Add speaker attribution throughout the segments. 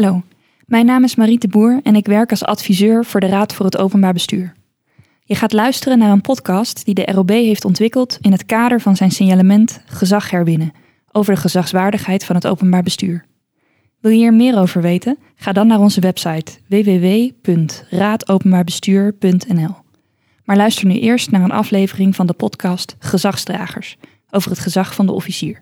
Speaker 1: Hallo, mijn naam is Mariette Boer en ik werk als adviseur voor de Raad voor het Openbaar Bestuur. Je gaat luisteren naar een podcast die de ROB heeft ontwikkeld in het kader van zijn signalement Gezag herwinnen over de gezagswaardigheid van het openbaar bestuur. Wil je hier meer over weten? Ga dan naar onze website www.raadopenbaarbestuur.nl. Maar luister nu eerst naar een aflevering van de podcast Gezagsdragers over het gezag van de officier.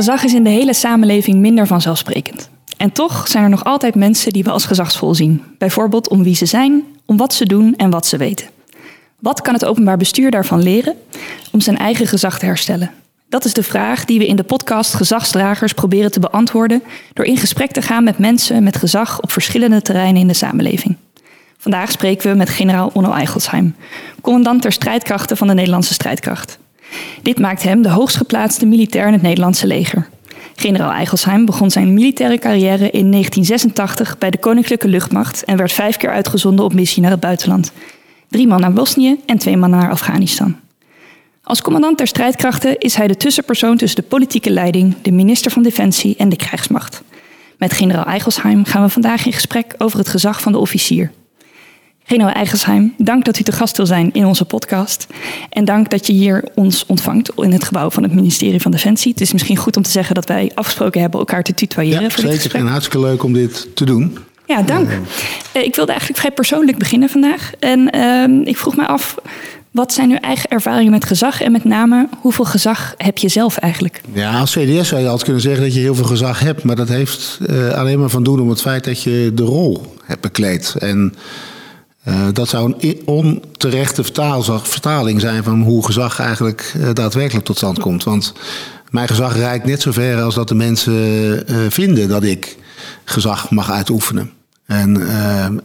Speaker 1: Gezag is in de hele samenleving minder vanzelfsprekend. En toch zijn er nog altijd mensen die we als gezagsvol zien. Bijvoorbeeld om wie ze zijn, om wat ze doen en wat ze weten. Wat kan het openbaar bestuur daarvan leren om zijn eigen gezag te herstellen? Dat is de vraag die we in de podcast Gezagsdragers proberen te beantwoorden door in gesprek te gaan met mensen met gezag op verschillende terreinen in de samenleving. Vandaag spreken we met generaal Onno Eigelsheim, commandant ter strijdkrachten van de Nederlandse strijdkracht. Dit maakt hem de hoogstgeplaatste militair in het Nederlandse leger. Generaal Eigelsheim begon zijn militaire carrière in 1986 bij de Koninklijke Luchtmacht en werd vijf keer uitgezonden op missie naar het buitenland. Drie man naar Bosnië en twee man naar Afghanistan. Als commandant der strijdkrachten is hij de tussenpersoon tussen de politieke leiding, de minister van Defensie en de krijgsmacht. Met generaal Eigelsheim gaan we vandaag in gesprek over het gezag van de officier. Generaal Eigelsheim, dank dat u te gast wil zijn in onze podcast. En dank dat je hier ons ontvangt in het gebouw van het ministerie van Defensie. Het is misschien goed om te zeggen dat wij afgesproken hebben elkaar te tutoyeren.
Speaker 2: Ja,
Speaker 1: voor dit
Speaker 2: zeker.
Speaker 1: gesprek.
Speaker 2: En hartstikke leuk om dit te doen.
Speaker 1: Ja, dank. Eh, ik wilde eigenlijk vrij persoonlijk beginnen vandaag. En ehm, ik vroeg me af, wat zijn uw eigen ervaringen met gezag? En met name, hoeveel gezag heb je zelf eigenlijk?
Speaker 2: Ja, als CDS zou je altijd kunnen zeggen dat je heel veel gezag hebt. Maar dat heeft eh, alleen maar van doen om het feit dat je de rol hebt bekleed. En eh, dat zou een onterechte vertaling zijn van hoe gezag eigenlijk eh, daadwerkelijk tot stand komt. Want mijn gezag reikt net zo ver als dat de mensen eh, vinden dat ik gezag mag uitoefenen. En,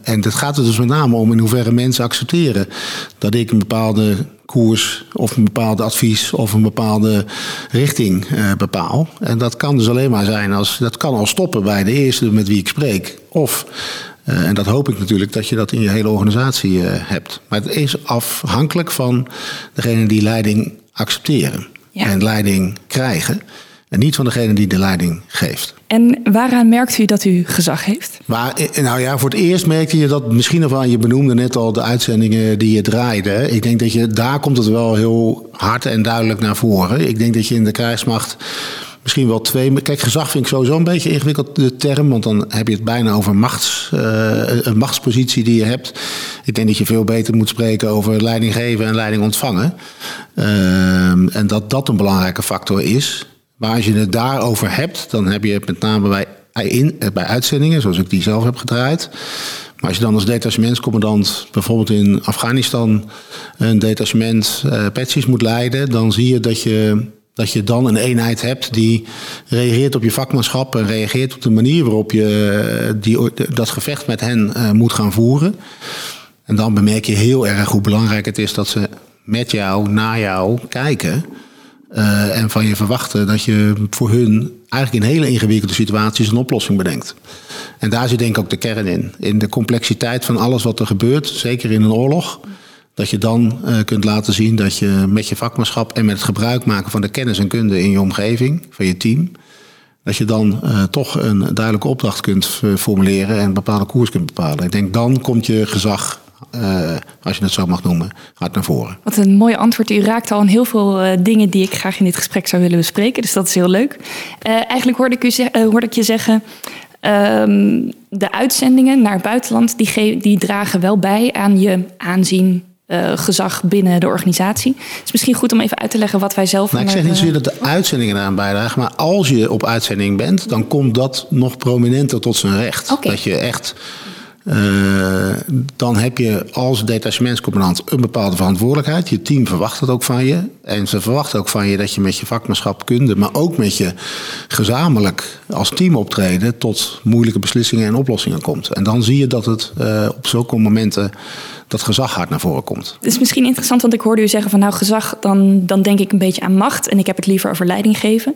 Speaker 2: en gaat er dus met name om in hoeverre mensen accepteren dat ik een bepaalde koers of een bepaald advies of een bepaalde richting bepaal. En dat kan dus alleen maar zijn als dat kan al stoppen bij de eerste met wie ik spreek. Of, en dat hoop ik natuurlijk, dat je dat in je hele organisatie eh, hebt. Maar het is afhankelijk van degene die leiding accepteren
Speaker 1: Ja.
Speaker 2: en leiding krijgen. En niet van degene die de leiding geeft.
Speaker 1: En waaraan merkt u dat u gezag heeft?
Speaker 2: Maar eh, nou ja, voor het eerst merkte je dat misschien nog wel, je benoemde net al de uitzendingen die je draaide. Ik denk dat je, daar komt het wel heel hard en duidelijk naar voren. Ik denk dat je in de krijgsmacht misschien wel twee. Kijk, gezag vind ik sowieso een beetje een ingewikkelde term, want dan heb je het bijna over machts, eh, een machtspositie die je hebt. Ik denk dat je veel beter moet spreken over leiding geven en leiding ontvangen. Ehm, en dat dat een belangrijke factor is. Maar als je het daarover hebt, dan heb je het met name bij, in, bij uitzendingen, zoals ik die zelf heb gedraaid. Maar als je dan als detachementscommandant bijvoorbeeld in Afghanistan een detachement uh, patches moet leiden, dan zie je dat je dat je dan een eenheid hebt die reageert op je vakmanschap en reageert op de manier waarop je die, dat gevecht met hen uh, moet gaan voeren. En dan bemerk je heel erg hoe belangrijk het is dat ze met jou, naar jou kijken. Uh, en van je verwachten dat je voor hun eigenlijk in hele ingewikkelde situaties een oplossing bedenkt. En daar zit denk ik ook de kern in. In de complexiteit van alles wat er gebeurt, zeker in een oorlog. Dat je dan uh, kunt laten zien dat je met je vakmanschap en met het gebruik maken van de kennis en kunde in je omgeving, van je team, dat je dan uh, toch een duidelijke opdracht kunt formuleren en een bepaalde koers kunt bepalen. Ik denk dan komt je gezag uh, als je het zo mag noemen, gaat naar voren.
Speaker 1: Wat een mooi antwoord. U raakt al aan heel veel dingen die ik graag in dit gesprek zou willen bespreken. Dus dat is heel leuk. Eigenlijk hoorde ik, u ik je zeggen. Um, de uitzendingen naar het buitenland die, die dragen wel bij aan je aanzien, uh, gezag binnen de organisatie. Het is misschien goed om even uit te leggen wat wij zelf.
Speaker 2: Nou, ik zeg niet zozeer dat de uitzendingen eraan bijdragen, maar als je op uitzending bent, dan komt dat nog prominenter tot zijn recht.
Speaker 1: Okay.
Speaker 2: Dat je echt. Uh, dan heb je als detachementscommandant een bepaalde verantwoordelijkheid. Je team verwacht dat ook van je. En ze verwachten ook van je dat je met je vakmanschap kunde, maar ook met je gezamenlijk als team optreden tot moeilijke beslissingen en oplossingen komt. En dan zie je dat het uh, op zulke momenten dat gezag hard naar voren komt.
Speaker 1: Het is misschien interessant, want ik hoorde u zeggen van nou gezag, dan, dan denk ik een beetje aan macht en ik heb het liever over leiding geven.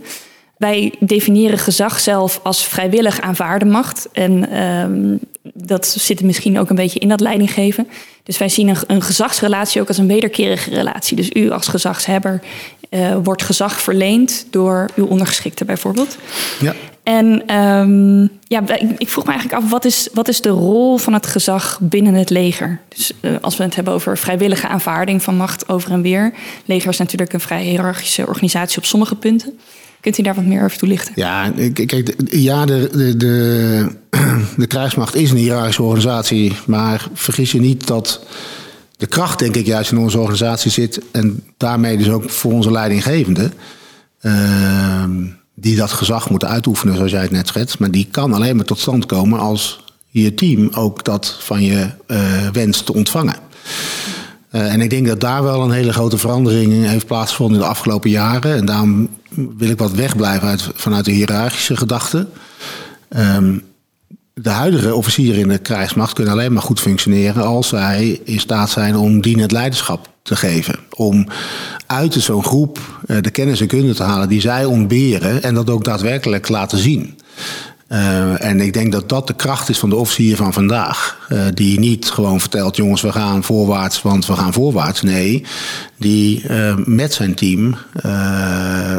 Speaker 1: wij definiëren gezag zelf als vrijwillig aanvaarde macht. En um, dat zit misschien ook een beetje in dat leidinggeven. Dus wij zien een, een gezagsrelatie ook als een wederkerige relatie. Dus u als gezagshebber uh, wordt gezag verleend door uw ondergeschikte bijvoorbeeld.
Speaker 2: Ja.
Speaker 1: En um, ja, ik vroeg me eigenlijk af, wat is, wat is de rol van het gezag binnen het leger? Dus uh, als we het hebben over vrijwillige aanvaarding van macht over en weer. Leger is natuurlijk een vrij hiërarchische organisatie op sommige punten. Kunt u daar wat meer over toelichten?
Speaker 2: Ja, kijk, ja, de, de, de, de krijgsmacht is een hiërarchische organisatie. Maar vergis je niet dat de kracht, denk ik, juist in onze organisatie zit. En daarmee dus ook voor onze leidinggevende. Uh, die dat gezag moeten uitoefenen, zoals jij het net schetst. Maar die kan alleen maar tot stand komen als je team ook dat van je uh, wenst te ontvangen. Uh, en ik denk dat daar wel een hele grote verandering heeft plaatsgevonden in de afgelopen jaren. En daarom wil ik wat wegblijven uit, vanuit de hiërarchische gedachte. Um, de huidige officieren in de krijgsmacht kunnen alleen maar goed functioneren als zij in staat zijn om dienend leiderschap te geven. Om uit zo'n groep uh, de kennis en kunde te halen die zij ontberen en dat ook daadwerkelijk laten zien. Uh, en ik denk dat dat de kracht is van de officier van vandaag. Uh, die niet gewoon vertelt, jongens, we gaan voorwaarts, want we gaan voorwaarts. Nee, die met zijn team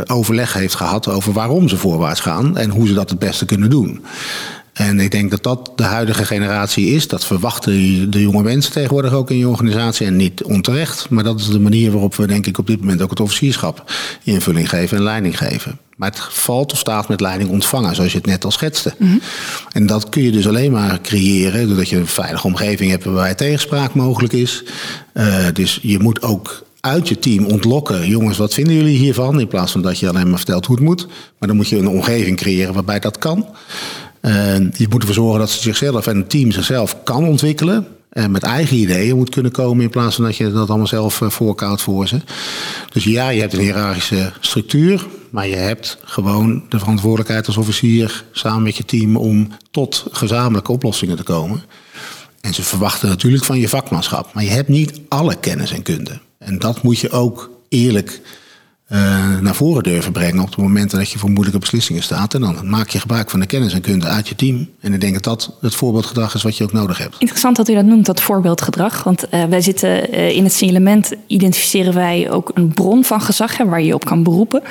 Speaker 2: overleg heeft gehad over waarom ze voorwaarts gaan en hoe ze dat het beste kunnen doen. En ik denk dat dat de huidige generatie is. Dat verwachten de jonge mensen tegenwoordig ook in je organisatie. En niet onterecht. Maar dat is de manier waarop we denk ik op dit moment ook het officierschap invulling geven en leiding geven. Maar het valt of staat met leiding ontvangen, zoals je het net al schetste. Mm -hmm. En dat kun je dus alleen maar creëren doordat je een veilige omgeving hebt waarbij tegenspraak mogelijk is. Uh, dus je moet ook uit je team ontlokken. Jongens, wat vinden jullie hiervan? In plaats van dat je alleen maar vertelt hoe het moet. Maar dan moet je een omgeving creëren waarbij dat kan. Je moet ervoor zorgen dat ze zichzelf en het team zichzelf kan ontwikkelen. En met eigen ideeën moet kunnen komen in plaats van dat je dat allemaal zelf voorkoudt voor ze. Dus ja, je hebt een hiërarchische structuur. Maar je hebt gewoon de verantwoordelijkheid als officier samen met je team om tot gezamenlijke oplossingen te komen. En ze verwachten natuurlijk van je vakmanschap. Maar je hebt niet alle kennis en kunde. En dat moet je ook eerlijk uh, naar voren durven brengen op de momenten dat je voor moeilijke beslissingen staat. En dan maak je gebruik van de kennis en kunde uit je team. En ik denk dat dat het voorbeeldgedrag is wat je ook nodig hebt.
Speaker 1: Interessant dat u dat noemt, dat voorbeeldgedrag. Want uh, wij zitten uh, in het signalement, identificeren wij ook een bron van gezag hè, waar je op kan beroepen.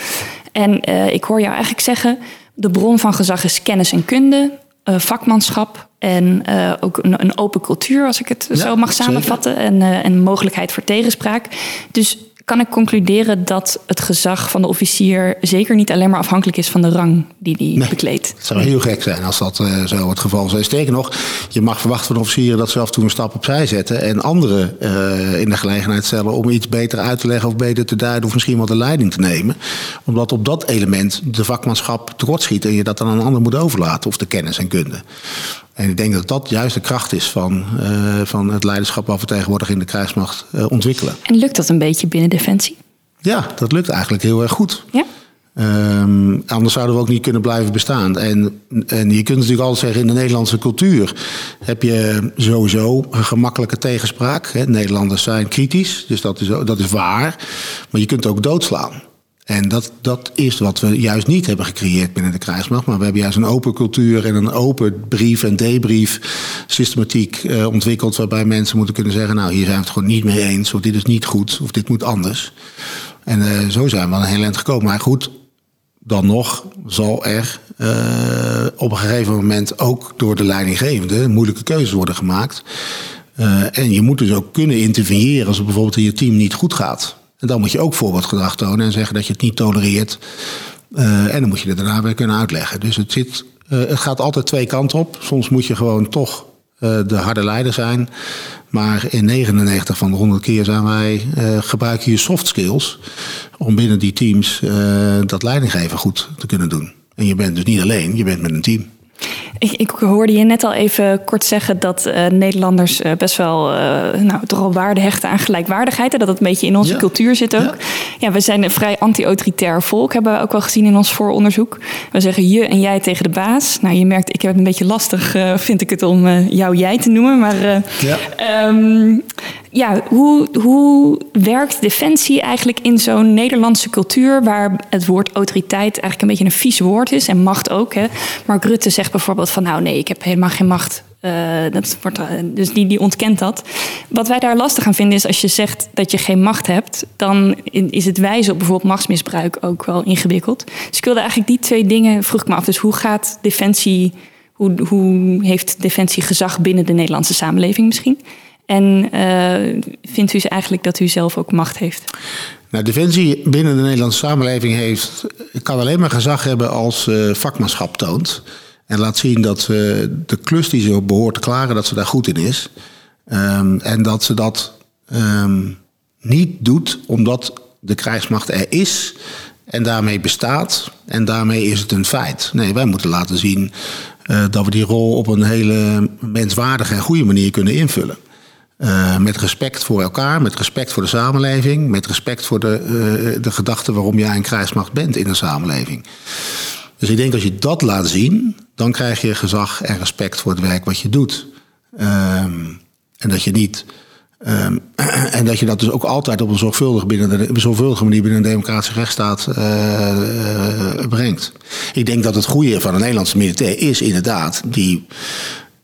Speaker 1: En ik hoor jou eigenlijk zeggen, de bron van gezag is kennis en kunde, vakmanschap, en uh, ook een, een, open cultuur, als ik het ja, zo mag samenvatten. En, uh, en mogelijkheid voor tegenspraak. Dus kan ik concluderen dat het gezag van de officier zeker niet alleen maar afhankelijk is van de rang die hij nee, bekleedt.
Speaker 2: Het zou heel gek zijn als dat uh, zo het geval zou zijn. Sterker nog, je mag verwachten van officieren dat ze af en toe een stap opzij zetten en anderen uh, in de gelegenheid stellen om iets beter uit te leggen of beter te duiden of misschien wel de leiding te nemen. Omdat op dat element de vakmanschap tekortschiet en je dat dan aan een ander moet overlaten of de kennis en kunde. En ik denk dat dat juist de kracht is van, uh, van het leiderschap wat we tegenwoordig in de krijgsmacht uh, ontwikkelen.
Speaker 1: En lukt dat een beetje binnen Defensie?
Speaker 2: Ja, dat lukt eigenlijk heel erg goed.
Speaker 1: Ja?
Speaker 2: Um, anders zouden we ook niet kunnen blijven bestaan. En, en je kunt natuurlijk altijd zeggen, in de Nederlandse cultuur heb je sowieso een gemakkelijke tegenspraak. Hè. Nederlanders zijn kritisch, dus dat is, dat is waar. Maar je kunt ook doodslaan. En dat, dat is wat we juist niet hebben gecreëerd binnen de krijgsmacht. Maar we hebben juist een open cultuur en een open brief- en debrief systematiek uh, ontwikkeld. Waarbij mensen moeten kunnen zeggen, nou hier zijn we het gewoon niet mee eens. Of dit is niet goed, of dit moet anders. En uh, zo zijn we aan een heel eind gekomen. Maar goed, dan nog zal er uh, op een gegeven moment ook door de leidinggevende moeilijke keuzes worden gemaakt. en je moet dus ook kunnen interveneren als het bijvoorbeeld in je team niet goed gaat. En dan moet je ook voorbeeldgedrag tonen en zeggen dat je het niet tolereert. Uh, en dan moet je het daarna weer kunnen uitleggen. Dus het, zit, uh, het gaat altijd twee kanten op. Soms moet je gewoon toch uh, de harde leider zijn. Maar in 99 van de 100 keer zijn wij, gebruiken je soft skills om binnen die teams dat leidinggeven goed te kunnen doen. En je bent dus niet alleen, je bent met een team.
Speaker 1: Ik, ik, hoorde je net al even kort zeggen dat uh, Nederlanders uh, best wel uh, nou, toch al waarde hechten aan gelijkwaardigheid. En dat het een beetje in onze ja. cultuur zit ook. Ja. ja. we zijn een vrij anti-autoritair volk, hebben we ook wel gezien in ons vooronderzoek. We zeggen je en jij tegen de baas. Nou, je merkt, ik heb het een beetje lastig, vind ik het, om jou jij te noemen. Maar ja. um, ja, hoe, hoe werkt defensie eigenlijk in zo'n Nederlandse cultuur waar het woord autoriteit eigenlijk een beetje een vies woord is en macht ook. Hè? Mark Rutte zegt bijvoorbeeld van nou nee, ik heb helemaal geen macht. Uh, dat wordt, dus die, die ontkent dat. Wat wij daar lastig aan vinden is als je zegt dat je geen macht hebt, dan is het wijzen op bijvoorbeeld machtsmisbruik ook wel ingewikkeld. Dus ik wilde eigenlijk die twee dingen, vroeg ik me af. Dus hoe gaat defensie, hoe, hoe heeft defensie gezag binnen de Nederlandse samenleving misschien? En uh, vindt u eigenlijk dat u zelf ook macht heeft?
Speaker 2: Nou, Defensie binnen de Nederlandse samenleving heeft, kan alleen maar gezag hebben als uh, vakmanschap toont. En laat zien dat ze de klus die ze behoort te klaren, dat ze daar goed in is. Um, en dat ze dat um, niet doet omdat de krijgsmacht er is en daarmee bestaat. En daarmee is het een feit. Nee, wij moeten laten zien uh, dat we die rol op een hele menswaardige en goede manier kunnen invullen. Uh, met respect voor elkaar, met respect voor de samenleving, met respect voor de, uh, de gedachte waarom jij een krijgsmacht bent in een samenleving. Dus ik denk als je dat laat zien, dan krijg je gezag en respect voor het werk wat je doet. Um, en dat je niet. Um, en dat je dat dus ook altijd op een zorgvuldige, binnen een zorgvuldige manier binnen een democratische rechtsstaat uh, brengt. Ik denk dat het goede van een Nederlandse militair is inderdaad die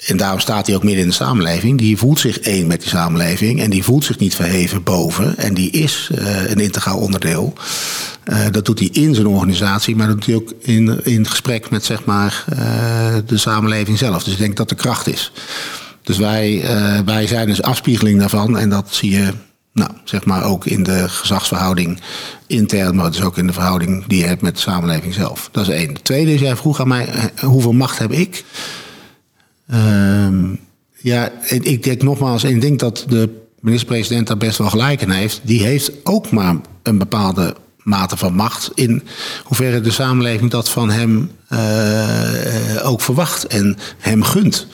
Speaker 2: en daarom staat hij ook midden in de samenleving. Die voelt zich één met die samenleving. En die voelt zich niet verheven boven. En die is uh, een integraal onderdeel. Uh, dat doet hij in zijn organisatie, maar dat doet hij ook in, in gesprek met zeg maar, uh, de samenleving zelf. Dus ik denk dat de kracht is. Dus wij, wij zijn dus afspiegeling daarvan. En dat zie je nou, zeg maar ook in de gezagsverhouding intern, maar dus ook in de verhouding die je hebt met de samenleving zelf. Dat is één. De tweede is, jij vroeg aan mij, hoeveel macht heb ik? Um, ja, ik denk nogmaals, ik denk dat de minister-president daar best wel gelijk in heeft. Die heeft ook maar een bepaalde mate van macht. In hoeverre de samenleving dat van hem uh, ook verwacht en hem gunt.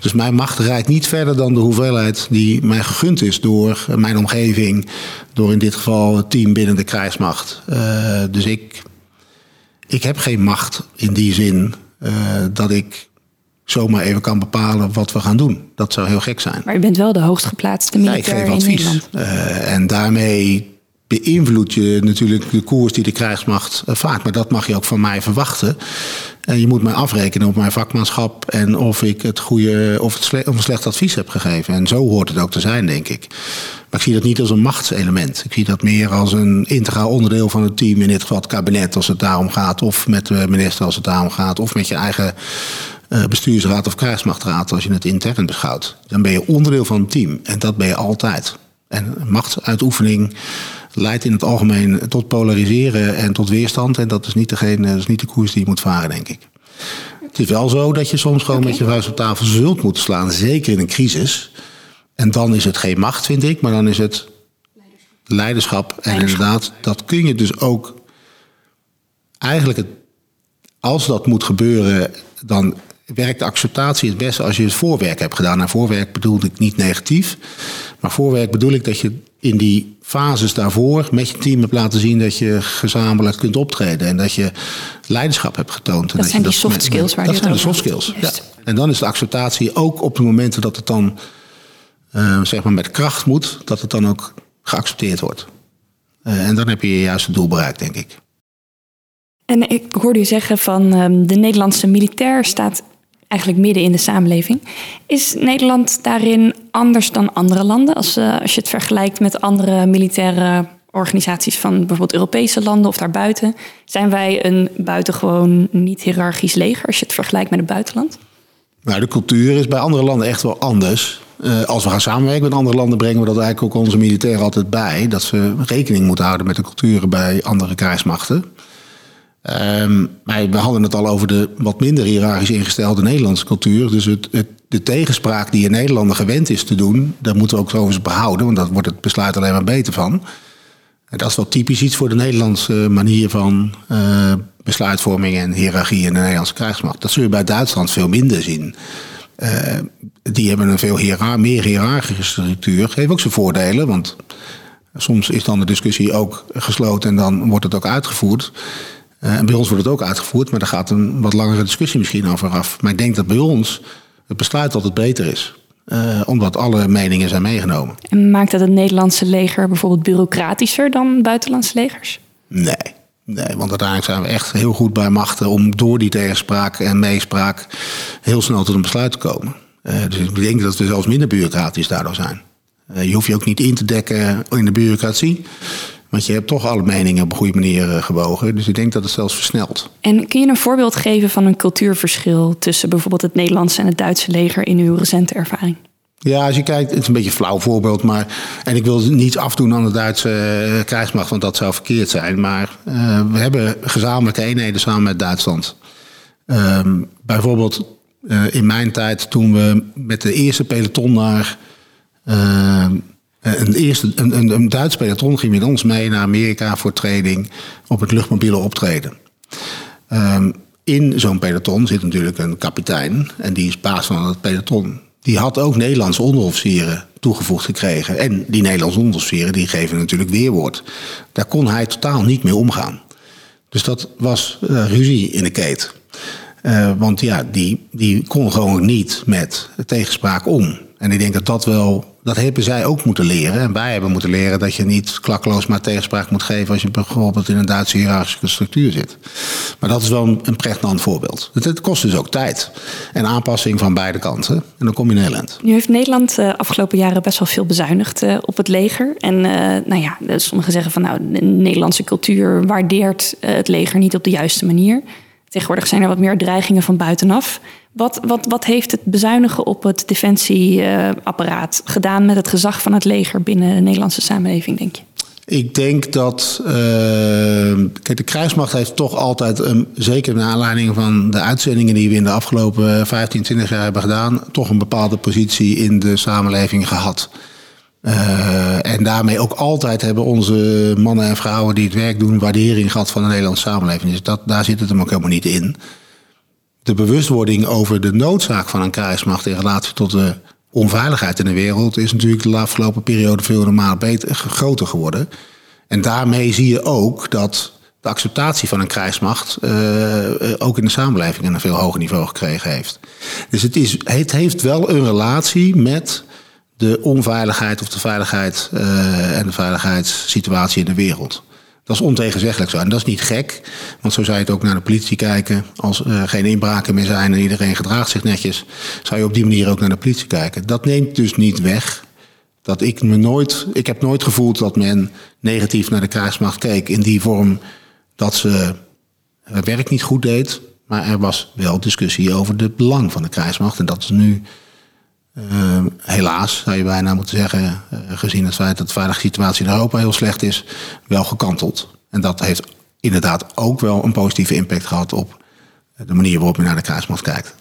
Speaker 2: Dus mijn macht rijdt niet verder dan de hoeveelheid die mij gegund is door mijn omgeving, door in dit geval het team binnen de krijgsmacht. Uh, dus ik, ik heb geen macht in die zin uh, dat ik zomaar even kan bepalen wat we gaan doen. Dat zou heel gek zijn.
Speaker 1: Maar u bent wel de hoogstgeplaatste militair ja, in Nederland.
Speaker 2: Uh, en daarmee beïnvloed je natuurlijk de koers die de krijgsmacht uh, vaart. Maar dat mag je ook van mij verwachten. En je moet mij afrekenen op mijn vakmanschap en of ik het goede of, het sle of een slecht advies heb gegeven. En zo hoort het ook te zijn, denk ik. Maar ik zie dat niet als een machtselement. Ik zie dat meer als een integraal onderdeel van het team. In dit geval het kabinet als het daarom gaat. Of met de minister als het daarom gaat. Of met je eigen bestuursraad of krijgsmachtraad, als je het intern beschouwt. Dan ben je onderdeel van een team. En dat ben je altijd. En machtsuitoefening leidt in het algemeen tot polariseren en tot weerstand. En dat is niet, degene, dat is niet de koers die je moet varen, denk ik. Het is wel zo dat je soms gewoon okay. met je vuist op tafel zult moeten slaan. Zeker in een crisis. En dan is het geen macht, vind ik. Maar dan is het leiderschap. leiderschap. En leiderschap. inderdaad, dat kun je dus ook... Eigenlijk, het, als dat moet gebeuren... dan werkt de acceptatie het beste als je het voorwerk hebt gedaan. En voorwerk bedoel ik niet negatief. Maar voorwerk bedoel ik dat je in die fases daarvoor met je team hebt laten zien dat je gezamenlijk kunt optreden. En dat je leiderschap hebt getoond.
Speaker 1: Dat zijn
Speaker 2: die
Speaker 1: soft skills waar
Speaker 2: Dat
Speaker 1: je
Speaker 2: zijn de soft skills. Ja. En dan is de acceptatie ook op de momenten dat het dan uh, zeg maar met kracht moet, dat het dan ook geaccepteerd wordt. Uh, en dan heb je je juiste doel bereikt, denk ik.
Speaker 1: En ik hoorde u zeggen van um, de Nederlandse militair staat eigenlijk midden in de samenleving. Is Nederland daarin anders dan andere landen? Als, uh, als je het vergelijkt met andere militaire organisaties van bijvoorbeeld Europese landen of daarbuiten, zijn wij een buitengewoon niet hiërarchisch leger als je het vergelijkt met het buitenland?
Speaker 2: Nou, de cultuur is bij andere landen echt wel anders. Uh, als we gaan samenwerken met andere landen, brengen we dat eigenlijk ook onze militairen altijd bij. Dat ze rekening moeten houden met de culturen bij andere krijgsmachten. Maar we hadden het al over de wat minder hiërarchisch ingestelde Nederlandse cultuur. Dus het, het, de tegenspraak die een Nederlander gewend is te doen, daar moeten we ook overigens behouden, want daar wordt het besluit alleen maar beter van. En dat is wel typisch iets voor de Nederlandse manier van uh, besluitvorming en hiërarchie in de Nederlandse krijgsmacht. Dat zul je bij Duitsland veel minder zien. Uh, die hebben een veel meer hiërarchische structuur. Geeft ook zijn voordelen, want soms is dan de discussie ook gesloten en dan wordt het ook uitgevoerd. Uh, en bij ons wordt het ook uitgevoerd, maar daar gaat een wat langere discussie misschien over af. Maar ik denk dat bij ons het besluit altijd beter is. omdat alle meningen zijn meegenomen.
Speaker 1: En maakt dat het Nederlandse leger bijvoorbeeld bureaucratischer dan buitenlandse legers?
Speaker 2: Nee. Nee, want uiteindelijk zijn we echt heel goed bij machten om door die tegenspraak en meespraak heel snel tot een besluit te komen. dus ik denk dat we zelfs minder bureaucratisch daardoor zijn. je hoeft je ook niet in te dekken in de bureaucratie. Want je hebt toch alle meningen op een goede manier uh, gewogen. Dus ik denk dat het zelfs versnelt.
Speaker 1: En kun je een voorbeeld geven van een cultuurverschil tussen bijvoorbeeld het Nederlandse en het Duitse leger in uw recente ervaring?
Speaker 2: Ja, als je kijkt, het is een beetje een flauw voorbeeld, maar. En ik wil niets afdoen aan de Duitse uh, krijgsmacht, want dat zou verkeerd zijn. Maar uh, we hebben gezamenlijke eenheden samen met Duitsland. Ehm, bijvoorbeeld in mijn tijd, toen we met de eerste peloton naar ehm, eh, een, eerste, een, een, Duits peloton ging met ons mee naar Amerika voor training op het luchtmobiele optreden. Um, in zo'n peloton zit natuurlijk een kapitein en die is baas van het peloton. Die had ook Nederlandse onderofficieren toegevoegd gekregen. En die Nederlandse onderofficieren die geven natuurlijk weerwoord. Daar kon hij totaal niet mee omgaan. Dus dat was uh, ruzie in de keet. Uh, want ja, die, die kon gewoon niet met tegenspraak om. En ik denk dat dat wel dat hebben zij ook moeten leren. En wij hebben moeten leren dat je niet klakkeloos maar tegenspraak moet geven als je bijvoorbeeld in een Duitse hiërarchische structuur zit. Maar dat is wel een, een voorbeeld. Het, kost dus ook tijd en aanpassing van beide kanten. En dan kom je in Nederland.
Speaker 1: Nu heeft Nederland de uh, afgelopen jaren best wel veel bezuinigd uh, op het leger. En uh, nou ja, sommigen zeggen van nou, de Nederlandse cultuur waardeert eh, het leger niet op de juiste manier. Tegenwoordig zijn er wat meer dreigingen van buitenaf. Wat, wat, wat heeft het bezuinigen op het defensieapparaat gedaan met het gezag van het leger binnen de Nederlandse samenleving, denk je?
Speaker 2: Ik denk dat. Uh, kijk, de krijgsmacht heeft toch altijd, um, zeker naar aanleiding van de uitzendingen die we in de afgelopen 15, 20 jaar hebben gedaan, toch een bepaalde positie in de samenleving gehad. Uh, en daarmee ook altijd hebben onze mannen en vrouwen die het werk doen, waardering gehad van de Nederlandse samenleving. Dus dat, daar zit het hem ook helemaal niet in de bewustwording over de noodzaak van een krijgsmacht in relatie tot de onveiligheid in de wereld is natuurlijk de afgelopen periode veel normaal beter, groter geworden. En daarmee zie je ook dat de acceptatie van een krijgsmacht uh, ook in de samenleving een veel hoger niveau gekregen heeft. Dus het, is, het heeft wel een relatie met de onveiligheid of de veiligheid uh, en de veiligheidssituatie in de wereld. Dat is ontegenzeggelijk zo. En dat is niet gek, want zo zou je het ook naar de politie kijken. Als er geen inbraken meer zijn en iedereen gedraagt zich netjes, zou je op die manier ook naar de politie kijken. Dat neemt dus niet weg dat ik me nooit. Ik heb nooit gevoeld dat men negatief naar de krijgsmacht keek in die vorm dat ze het werk niet goed deed. Maar er was wel discussie over het belang van de krijgsmacht. En dat is nu uh, helaas, zou je bijna moeten zeggen, uh, gezien het feit dat de situatie in Europa heel slecht is, wel gekanteld. En dat heeft inderdaad ook wel een positieve impact gehad op de manier waarop je naar de kruismacht kijkt.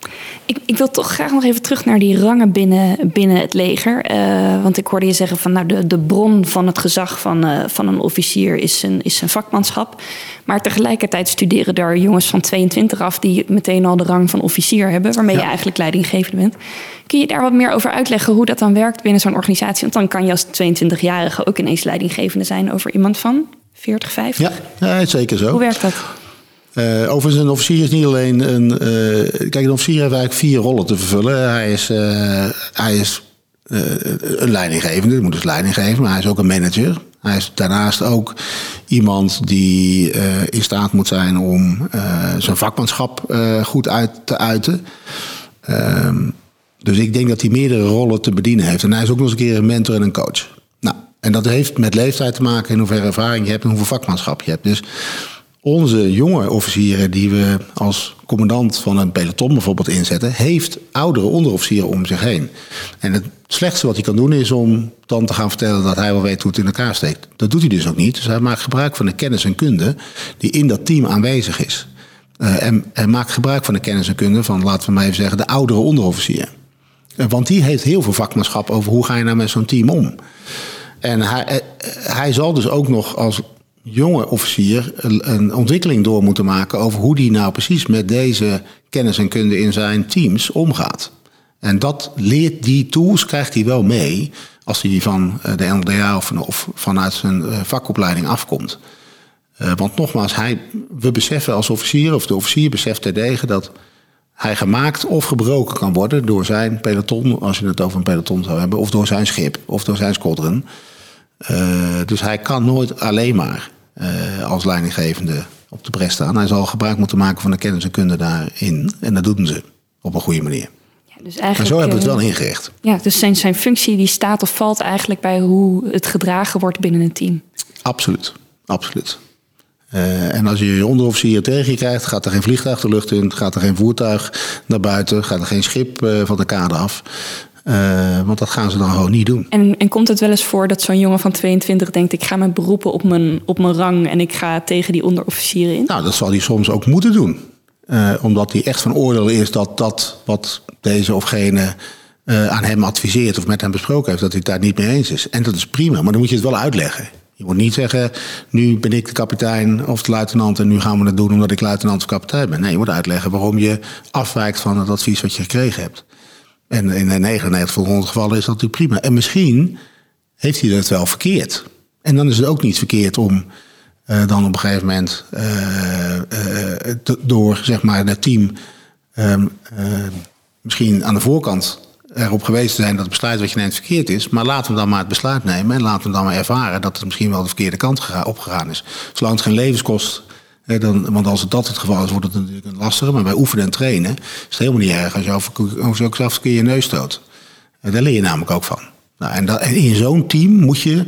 Speaker 1: Ik, ik, wil toch graag nog even terug naar die rangen binnen, binnen het leger. Uh, want ik hoorde je zeggen van nou, de, de bron van het gezag van, uh, van een officier is zijn, is zijn vakmanschap. Maar tegelijkertijd studeren daar jongens van 22 af die meteen al de rang van officier hebben, waarmee ja. je eigenlijk leidinggevende bent. Kun je daar wat meer over uitleggen hoe dat dan werkt binnen zo'n organisatie? Want dan kan je als 22-jarige ook ineens leidinggevende zijn over iemand van 40, 50.
Speaker 2: Ja, ja zeker zo.
Speaker 1: Hoe werkt dat?
Speaker 2: Uh, overigens, een officier is niet alleen een. Uh, kijk, een officier heeft eigenlijk vier rollen te vervullen. Hij is, uh, hij is een leidinggevende, moet dus leiding geven, maar hij is ook een manager. Hij is daarnaast ook iemand die in staat moet zijn om zijn vakmanschap goed uit te uiten. Ehm, dus ik denk dat hij meerdere rollen te bedienen heeft. En hij is ook nog eens een keer een mentor en een coach. Nou, en dat heeft met leeftijd te maken, in hoeverre ervaring je hebt en hoeveel vakmanschap je hebt. Dus onze jonge officieren die we als commandant van een peloton bijvoorbeeld inzetten, heeft oudere onderofficieren om zich heen. En het slechtste wat hij kan doen is om dan te gaan vertellen dat hij wel weet hoe het in elkaar steekt. Dat doet hij dus ook niet. Dus hij maakt gebruik van de kennis en kunde die in dat team aanwezig is. Uh, en maakt gebruik van de kennis en kunde van, laten we maar even zeggen, de oudere onderofficier. Uh, want die heeft heel veel vakmanschap over hoe ga je nou met zo'n team om. En hij, uh, hij zal dus ook nog als jonge officier een ontwikkeling door moeten maken over hoe die nou precies met deze kennis en kunde in zijn teams omgaat. En dat leert die tools, krijgt hij wel mee als hij van eh, de NLDA of, of vanuit zijn eh, vakopleiding afkomt. Uh, want nogmaals, hij, we beseffen als officier, of de officier beseft terdege dat hij gemaakt of gebroken kan worden door zijn peloton, als je het over een peloton zou hebben, of door zijn schip of door zijn squadron. Dus hij kan nooit alleen maar uh, als leidinggevende op de bres staan. Hij zal gebruik moeten maken van de kennis en kunde daarin. En dat doen ze op een goede manier. Ja, dus eigenlijk, en zo hebben we het wel ingericht.
Speaker 1: Ja, dus zijn, zijn functie die staat of valt eigenlijk bij hoe het gedragen wordt binnen een team.
Speaker 2: Absoluut, absoluut. Uh, en als je je onderofficier tegen je krijgt, gaat er geen vliegtuig de lucht in, gaat er geen voertuig naar buiten, gaat er geen schip uh, van de kade af. Uh, want dat gaan ze dan gewoon niet doen.
Speaker 1: En, en komt het wel eens voor dat zo'n jongen van 22 denkt: ik ga me beroepen op mijn, op mijn rang en ik ga tegen die onderofficieren in?
Speaker 2: Nou, dat zal hij soms ook moeten doen. omdat hij echt van oordeel is dat dat wat deze of gene aan hem adviseert of met hem besproken heeft, dat hij het daar niet mee eens is. En dat is prima, maar dan moet je het wel uitleggen. Je moet niet zeggen, nu ben ik de kapitein of de luitenant en nu gaan we het doen omdat ik luitenant of kapitein ben. Nee, je moet uitleggen waarom je afwijkt van het advies wat je gekregen hebt. En in 99 van 100 gevallen is dat natuurlijk prima. En misschien heeft hij dat wel verkeerd. En dan is het ook niet verkeerd om uh, dan op een gegeven moment uh, uh, door zeg maar, het team ehm, misschien aan de voorkant erop geweest te zijn dat het besluit wat je neemt verkeerd is. Maar laten we dan maar het besluit nemen en laten we dan maar ervaren dat het misschien wel de verkeerde kant opgegaan is. Zolang het geen levens kost. Dan, want als het dat het geval is, wordt het natuurlijk een lastiger. Maar bij oefenen en trainen is het helemaal niet erg als je, af, als je ook zelfs een keer je neus stoot. daar leer je namelijk ook van. Nou, en, dat, en in zo'n team moet je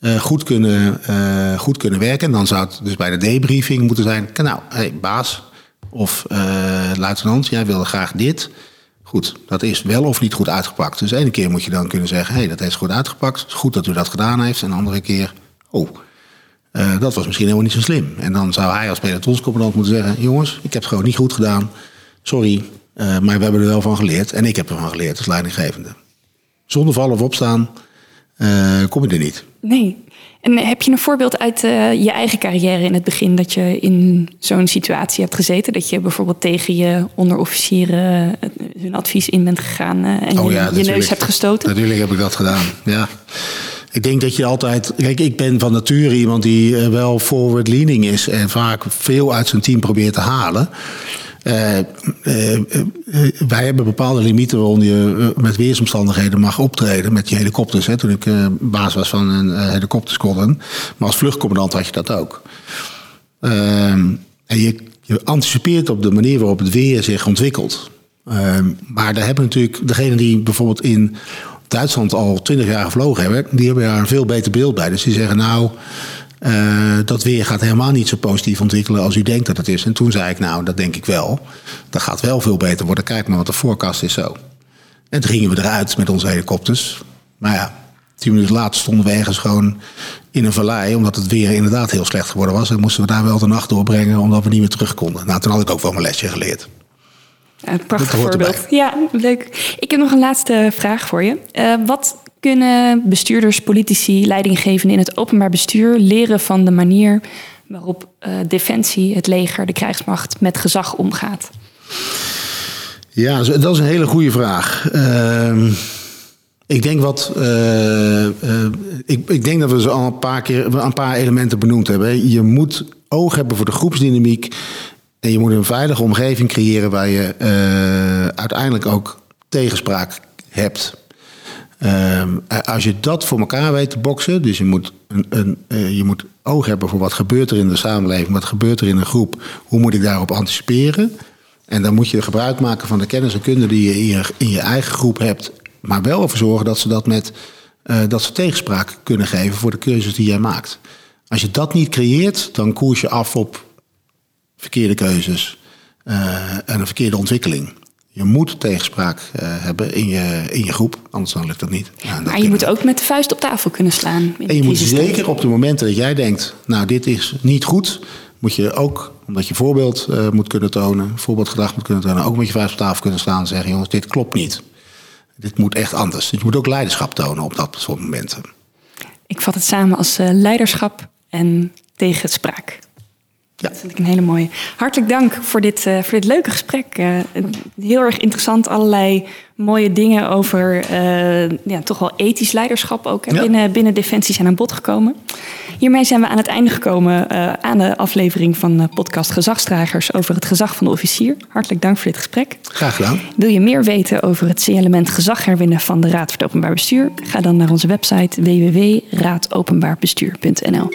Speaker 2: uh, goed, kunnen, uh, goed kunnen werken. En dan zou het dus bij de debriefing moeten zijn: nou, hey, baas of uh, luitenant, jij wilde graag dit. Goed, dat is wel of niet goed uitgepakt. Dus ene keer moet je dan kunnen zeggen: hé, hey, dat is goed uitgepakt. Het is goed dat u dat gedaan heeft. En de andere keer: oh, uh, dat was misschien helemaal niet zo slim. En dan zou hij als pelotonscommandant moeten zeggen: jongens, ik heb het gewoon niet goed gedaan. Sorry, uh, maar we hebben er wel van geleerd. En ik heb ervan geleerd als leidinggevende. Zonder vallen of opstaan uh, kom je er niet.
Speaker 1: Nee. En heb je een voorbeeld uit je eigen carrière in het begin dat je in zo'n situatie hebt gezeten? Dat je bijvoorbeeld tegen je onderofficieren hun advies in bent gegaan en oh, ja, je, je neus hebt gestoten?
Speaker 2: Natuurlijk heb ik dat gedaan, ja. Ik denk dat je altijd. Kijk, ik ben van nature iemand die wel forward leaning is en vaak veel uit zijn team probeert te halen. Uh, uh, wij hebben bepaalde limieten waaronder je met weersomstandigheden mag optreden met je helikopters. Hè, toen ik baas was van een helikoptersquadron. Maar als vluchtcommandant had je dat ook. Ehm, en je, je, anticipeert op de manier waarop het weer zich ontwikkelt. Ehm, maar daar hebben natuurlijk degenen die bijvoorbeeld in Duitsland al twintig jaar gevlogen hebben, die hebben daar een veel beter beeld bij. Dus die zeggen nou. Uh, dat weer gaat helemaal niet zo positief ontwikkelen als u denkt dat het is. En toen zei ik, nou, dat denk ik wel. Dat gaat wel veel beter worden. Kijk maar, want de voorkast is zo. En toen gingen we eruit met onze helikopters. Maar ja, tien minuten later stonden we ergens gewoon in een vallei. Omdat het weer inderdaad heel slecht geworden was. En moesten we daar wel de nacht doorbrengen, omdat we niet meer terug konden. Nou, toen had ik ook wel mijn lesje geleerd.
Speaker 1: Ja, prachtig voorbeeld. Ja, leuk. Ik heb nog een laatste vraag voor je. Uh, wat kunnen bestuurders, politici, leidinggevenden in het openbaar bestuur leren van de manier waarop uh, Defensie, het leger, de krijgsmacht met gezag omgaat?
Speaker 2: Ja, dat is een hele goede vraag. Uh, ik denk wat. Uh, ik, ik, denk dat we ze al een paar keer een paar elementen benoemd hebben. Je moet oog hebben voor de groepsdynamiek. En je moet een veilige omgeving creëren waar je uiteindelijk ook tegenspraak hebt. Um, als je dat voor elkaar weet te boksen, dus je moet, een, een, uh, je moet oog hebben voor wat gebeurt er in de samenleving, wat gebeurt er in een groep, hoe moet ik daarop anticiperen. En dan moet je gebruik maken van de kennis en kunde die je in je, in je eigen groep hebt, maar wel ervoor zorgen dat ze dat met uh, dat ze tegenspraak kunnen geven voor de keuzes die jij maakt. Als je dat niet creëert, dan koers je af op verkeerde keuzes uh, en een verkeerde ontwikkeling. Je moet tegenspraak uh, hebben in je, in je groep, anders dan lukt dat niet.
Speaker 1: Ja, maar je moet ook met de vuist op tafel kunnen slaan.
Speaker 2: En je moet zeker op de momenten dat jij denkt, nou dit is niet goed, moet je ook, omdat je voorbeeld uh, moet kunnen tonen, voorbeeldgedrag moet kunnen tonen, ook met je vuist op tafel kunnen staan en zeggen, jongens, dit klopt niet. Dit moet echt anders. Dus je moet ook leiderschap tonen op dat soort momenten.
Speaker 1: Ik vat het samen als leiderschap en tegenspraak.
Speaker 2: Ja.
Speaker 1: Dat vind ik een hele mooie. Hartelijk dank voor dit, uh, voor dit leuke gesprek. Uh, heel erg interessant. Allerlei mooie dingen over uh, ja, toch wel ethisch leiderschap ook ja. binnen, binnen Defensie zijn aan bod gekomen. Hiermee zijn we aan het einde gekomen aan de aflevering van podcast Gezagsdragers over het gezag van de officier. Hartelijk dank voor dit gesprek.
Speaker 2: Graag gedaan.
Speaker 1: Wil je meer weten over het C-element gezag herwinnen van de Raad voor het Openbaar Bestuur? Ga dan naar onze website www.raadopenbaarbestuur.nl.